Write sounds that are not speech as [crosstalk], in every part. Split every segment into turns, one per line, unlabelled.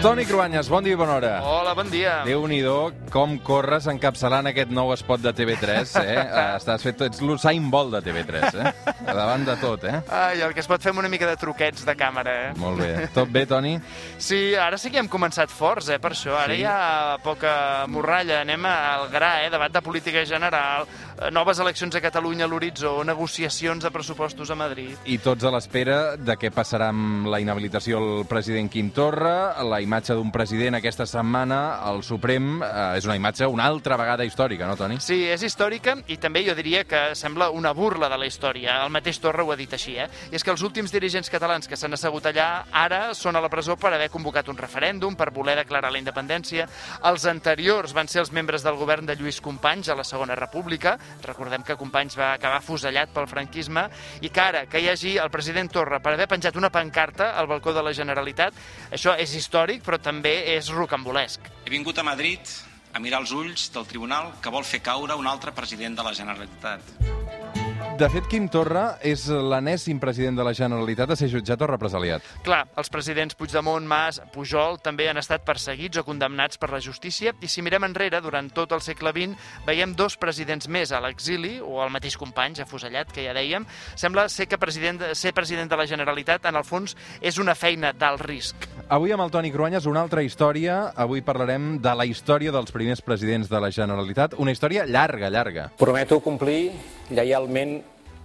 Toni Cruanyes, bon dia i bona hora.
Hola, bon dia.
Déu-n'hi-do, com corres encapçalant aquest nou espot de TV3, [laughs] eh? Estàs fet, ets l'Usain Bolt de TV3, eh? Davant de tot, eh?
Ai, el que es pot fer amb una mica de truquets de càmera, eh?
Molt bé. Tot bé, Toni?
Sí, ara sí que hem començat forts, eh, per això. Ara
Sí?
hi ha poca morralla. Anem al gra, eh? Debat de política general, eh, noves eleccions a Catalunya a l'horitzó, negociacions de pressupostos a Madrid.
I tots a l'espera de què passarà amb la inhabilitació del president Quim Torra, la imatge d'un president aquesta setmana al Suprem, eh, és una imatge una altra vegada històrica, no, Toni?
Sí, és històrica i també jo diria que sembla una burla de la història. El mateix Torra ho ha dit així, eh? I és que els últims dirigents catalans que s'han assegut allà ara són a la presó per haver convocat un referèndum, per voler declarar la independència. Els anteriors van ser els membres del govern de Lluís Companys a la Segona República. Recordem que Companys va acabar fusellat pel franquisme i que ara que hi hagi el president Torra per haver penjat una pancarta al balcó de la Generalitat, això és històric però també és rocambolesc.
He vingut a Madrid a mirar els ulls del tribunal que vol fer caure un altre president de la Generalitat.
De fet, Quim Torra és l'anèssim president de la Generalitat a ser jutjat o represaliat.
Clar, els presidents Puigdemont, Mas, Pujol també han estat perseguits o condemnats per la justícia i si mirem enrere, durant tot el segle XX, veiem dos presidents més a l'exili o el mateix Companys, afusellat, que ja dèiem. Sembla ser que president, ser president de la Generalitat, en el fons, és una feina d'alt risc.
Avui amb el Toni Cruanyes una altra història. Avui parlarem de la història dels primers presidents de la Generalitat. Una història llarga, llarga.
Prometo complir lleialment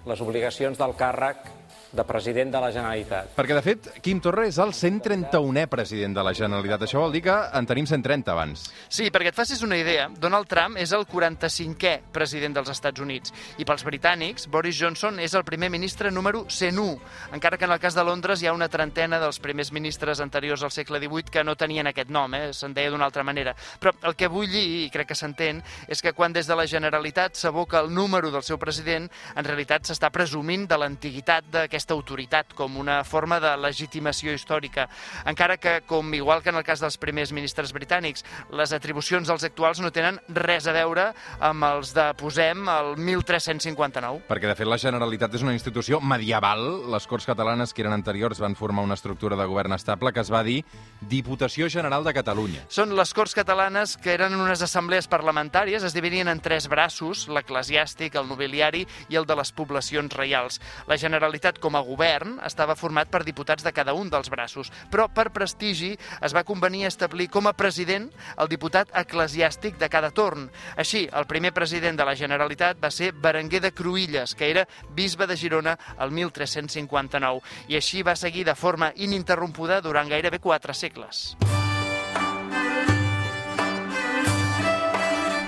les obligacions del càrrec de president de la Generalitat.
Perquè, de fet, Quim Torra és el 131è president de la Generalitat. Això vol dir que en tenim 130 abans.
Sí, perquè et facis una idea, Donald Trump és el 45è president dels Estats Units i pels britànics, Boris Johnson és el primer ministre número 101, encara que en el cas de Londres hi ha una trentena dels primers ministres anteriors al segle XVIII que no tenien aquest nom, eh? se'n deia d'una altra manera. Però el que vull dir, i crec que s'entén, és que quan des de la Generalitat s'aboca el número del seu president, en realitat s'està presumint de l'antiguitat d'aquesta autoritat com una forma de legitimació històrica. Encara que, com igual que en el cas dels primers ministres britànics, les atribucions dels actuals no tenen res a veure amb els de, posem, el 1359.
Perquè, de fet, la Generalitat és una institució medieval. Les Corts Catalanes, que eren anteriors, van formar una estructura de govern estable que es va dir Diputació General de Catalunya.
Són les Corts Catalanes que eren unes assemblees parlamentàries, es dividien en tres braços, l'eclesiàstic, el nobiliari i el de les poblacions reials. La Generalitat, com a govern, estava format per diputats de cada un dels braços, però per prestigi es va convenir establir com a president el diputat eclesiàstic de cada torn. Així, el primer president de la Generalitat va ser Berenguer de Cruïlles, que era bisbe de Girona el 1359, i així va seguir de forma ininterrompuda durant gairebé quatre segles.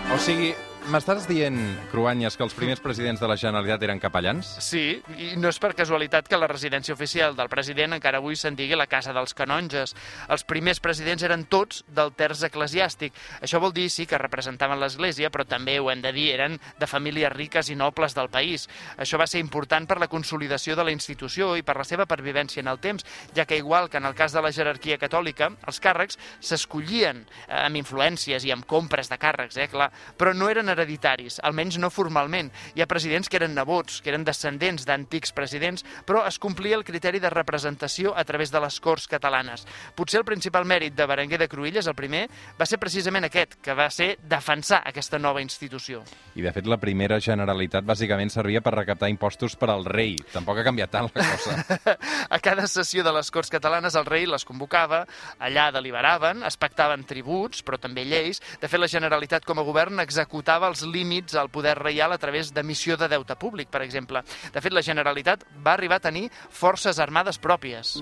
O sigui, m'estàs dient, Cruanyes, que els primers presidents de la Generalitat eren capellans?
Sí, i no és per casualitat que la residència oficial del president encara avui se'n digui la Casa dels Canonges. Els primers presidents eren tots del terç eclesiàstic. Això vol dir, sí, que representaven l'Església, però també, ho hem de dir, eren de famílies riques i nobles del país. Això va ser important per la consolidació de la institució i per la seva pervivència en el temps, ja que, igual que en el cas de la jerarquia catòlica, els càrrecs s'escollien eh, amb influències i amb compres de càrrecs, eh, clar, però no eren hereditaris, almenys no formalment. Hi ha presidents que eren nebots, que eren descendents d'antics presidents, però es complia el criteri de representació a través de les Corts catalanes. Potser el principal mèrit de Berenguer de Cruïlles, el primer, va ser precisament aquest, que va ser defensar aquesta nova institució.
I, de fet, la primera Generalitat bàsicament servia per recaptar impostos per al rei. Tampoc ha canviat tant la cosa. [laughs]
A cada sessió de les Corts catalanes el rei les convocava, allà deliberaven, es pactaven tributs, però també lleis. De fet, la Generalitat com a govern executava els límits al poder reial a través d'emissió de deute públic, per exemple. De fet, la Generalitat va arribar a tenir forces armades pròpies.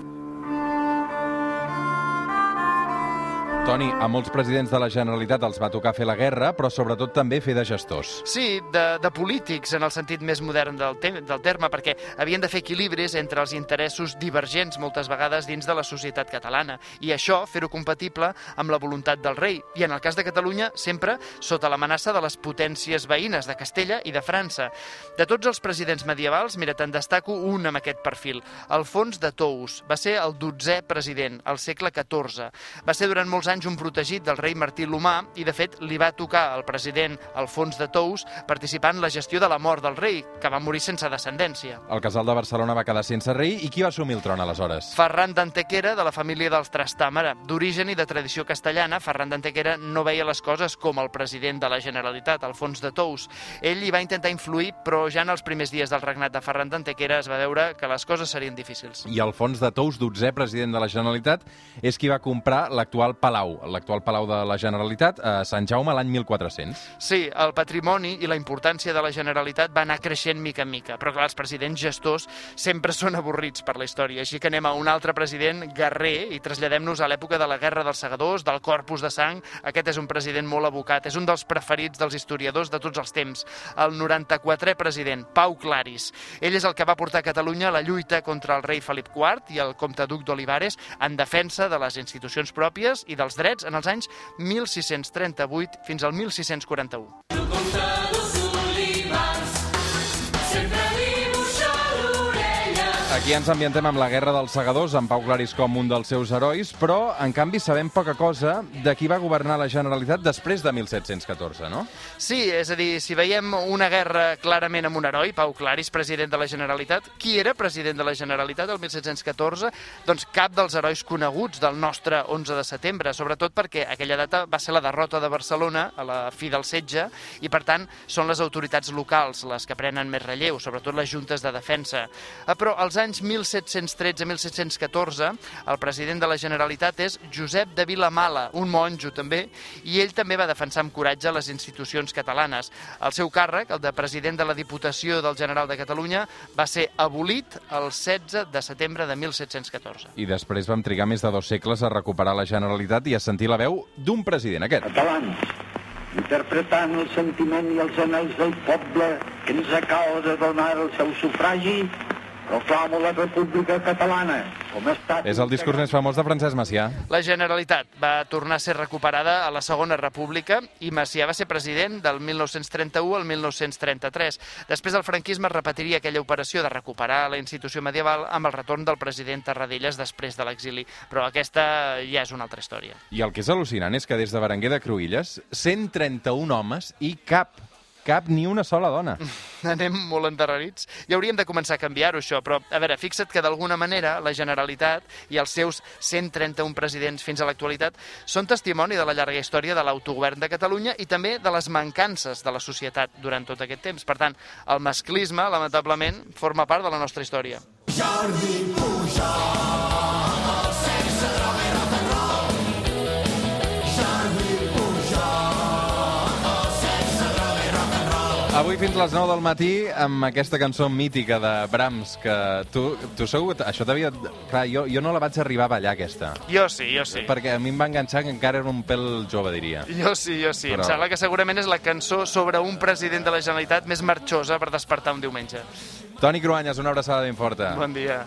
Toni, a molts presidents de la Generalitat els va tocar fer la guerra, però sobretot també fer de gestors.
Sí, de, de polítics en el sentit més modern del, te del terme, perquè havien de fer equilibris entre els interessos divergents moltes vegades dins de la societat catalana, i això fer-ho compatible amb la voluntat del rei, i en el cas de Catalunya sempre sota l'amenaça de les potències veïnes de Castella i de França. De tots els presidents medievals, mira, te'n destaco un amb aquest perfil, Alfons de Tous. Va ser el dotzè president, al segle XIV. Va ser durant molts anys anys un protegit del rei Martí l'Humà i, de fet, li va tocar al president Alfons de Tous participar en la gestió de la mort del rei, que va morir sense descendència.
El casal de Barcelona va quedar sense rei i qui va assumir el tron aleshores?
Ferran d'Antequera, de la família dels Trastàmara. D'origen i de tradició castellana, Ferran d'Antequera no veia les coses com el president de la Generalitat, Alfons de Tous. Ell hi va intentar influir, però ja en els primers dies del regnat de Ferran d'Antequera es va veure que les coses serien difícils.
I Alfons de Tous, 12è president de la Generalitat, és qui va comprar l'actual Palau, l'actual Palau de la Generalitat, a Sant Jaume l'any 1400.
Sí, el patrimoni i la importància de la Generalitat va anar creixent mica en mica, però clar, els presidents gestors sempre són avorrits per la història, així que anem a un altre president guerrer i traslladem-nos a l'època de la Guerra dels Segadors, del Corpus de Sang. Aquest és un president molt abocat, és un dels preferits dels historiadors de tots els temps, el 94è president, Pau Claris. Ell és el que va portar a Catalunya a la lluita contra el rei Felip IV i el comte duc d'Olivares en defensa de les institucions pròpies i dels drets en els anys 1638 fins al 1641.
Aquí ens ambientem amb la Guerra dels Segadors, amb Pau Claris com un dels seus herois, però, en canvi, sabem poca cosa de qui va governar la Generalitat després de 1714, no?
Sí, és a dir, si veiem una guerra clarament amb un heroi, Pau Claris, president de la Generalitat, qui era president de la Generalitat el 1714? Doncs cap dels herois coneguts del nostre 11 de setembre, sobretot perquè aquella data va ser la derrota de Barcelona a la fi del setge i, per tant, són les autoritats locals les que prenen més relleu, sobretot les juntes de defensa. Ah, Però als anys 1713-1714, el president de la Generalitat és Josep de Vilamala, un monjo també, i ell també va defensar amb coratge les institucions catalanes. El seu càrrec, el de president de la Diputació del General de Catalunya, va ser abolit el 16 de setembre de 1714.
I després vam trigar més de dos segles a recuperar la Generalitat i a sentir la veu d'un president, aquest.
Catalans, interpretant el sentiment i els anells del poble que ens acaba de donar el seu sufragi, proclamo la República Catalana com estat...
És el discurs més famós de Francesc Macià.
La Generalitat va tornar a ser recuperada a la Segona República i Macià va ser president del 1931 al 1933. Després el franquisme repetiria aquella operació de recuperar la institució medieval amb el retorn del president Tarradellas després de l'exili. Però aquesta ja és una altra història.
I el que és al·lucinant és que des de Berenguer de Cruïlles, 131 homes i cap, cap ni una sola dona. [laughs]
Anem molt endarrerits. I hauríem de començar a canviar-ho, això. Però, a veure, fixa't que d'alguna manera la Generalitat i els seus 131 presidents fins a l'actualitat són testimoni de la llarga història de l'autogovern de Catalunya i també de les mancances de la societat durant tot aquest temps. Per tant, el masclisme, lamentablement, forma part de la nostra història.
Avui fins les 9 del matí amb aquesta cançó mítica de Brahms que tu, tu segur... Això t'havia... Clar, jo, jo no la vaig arribar a ballar, aquesta.
Jo sí, jo sí.
Perquè a mi em va enganxar que encara era un pèl jove, diria.
Jo sí, jo sí.
Però-
Em sembla que segurament és la cançó sobre un president de la Generalitat més marxosa per despertar un diumenge.
Toni Cruanyes, una abraçada ben forta.
Bon dia.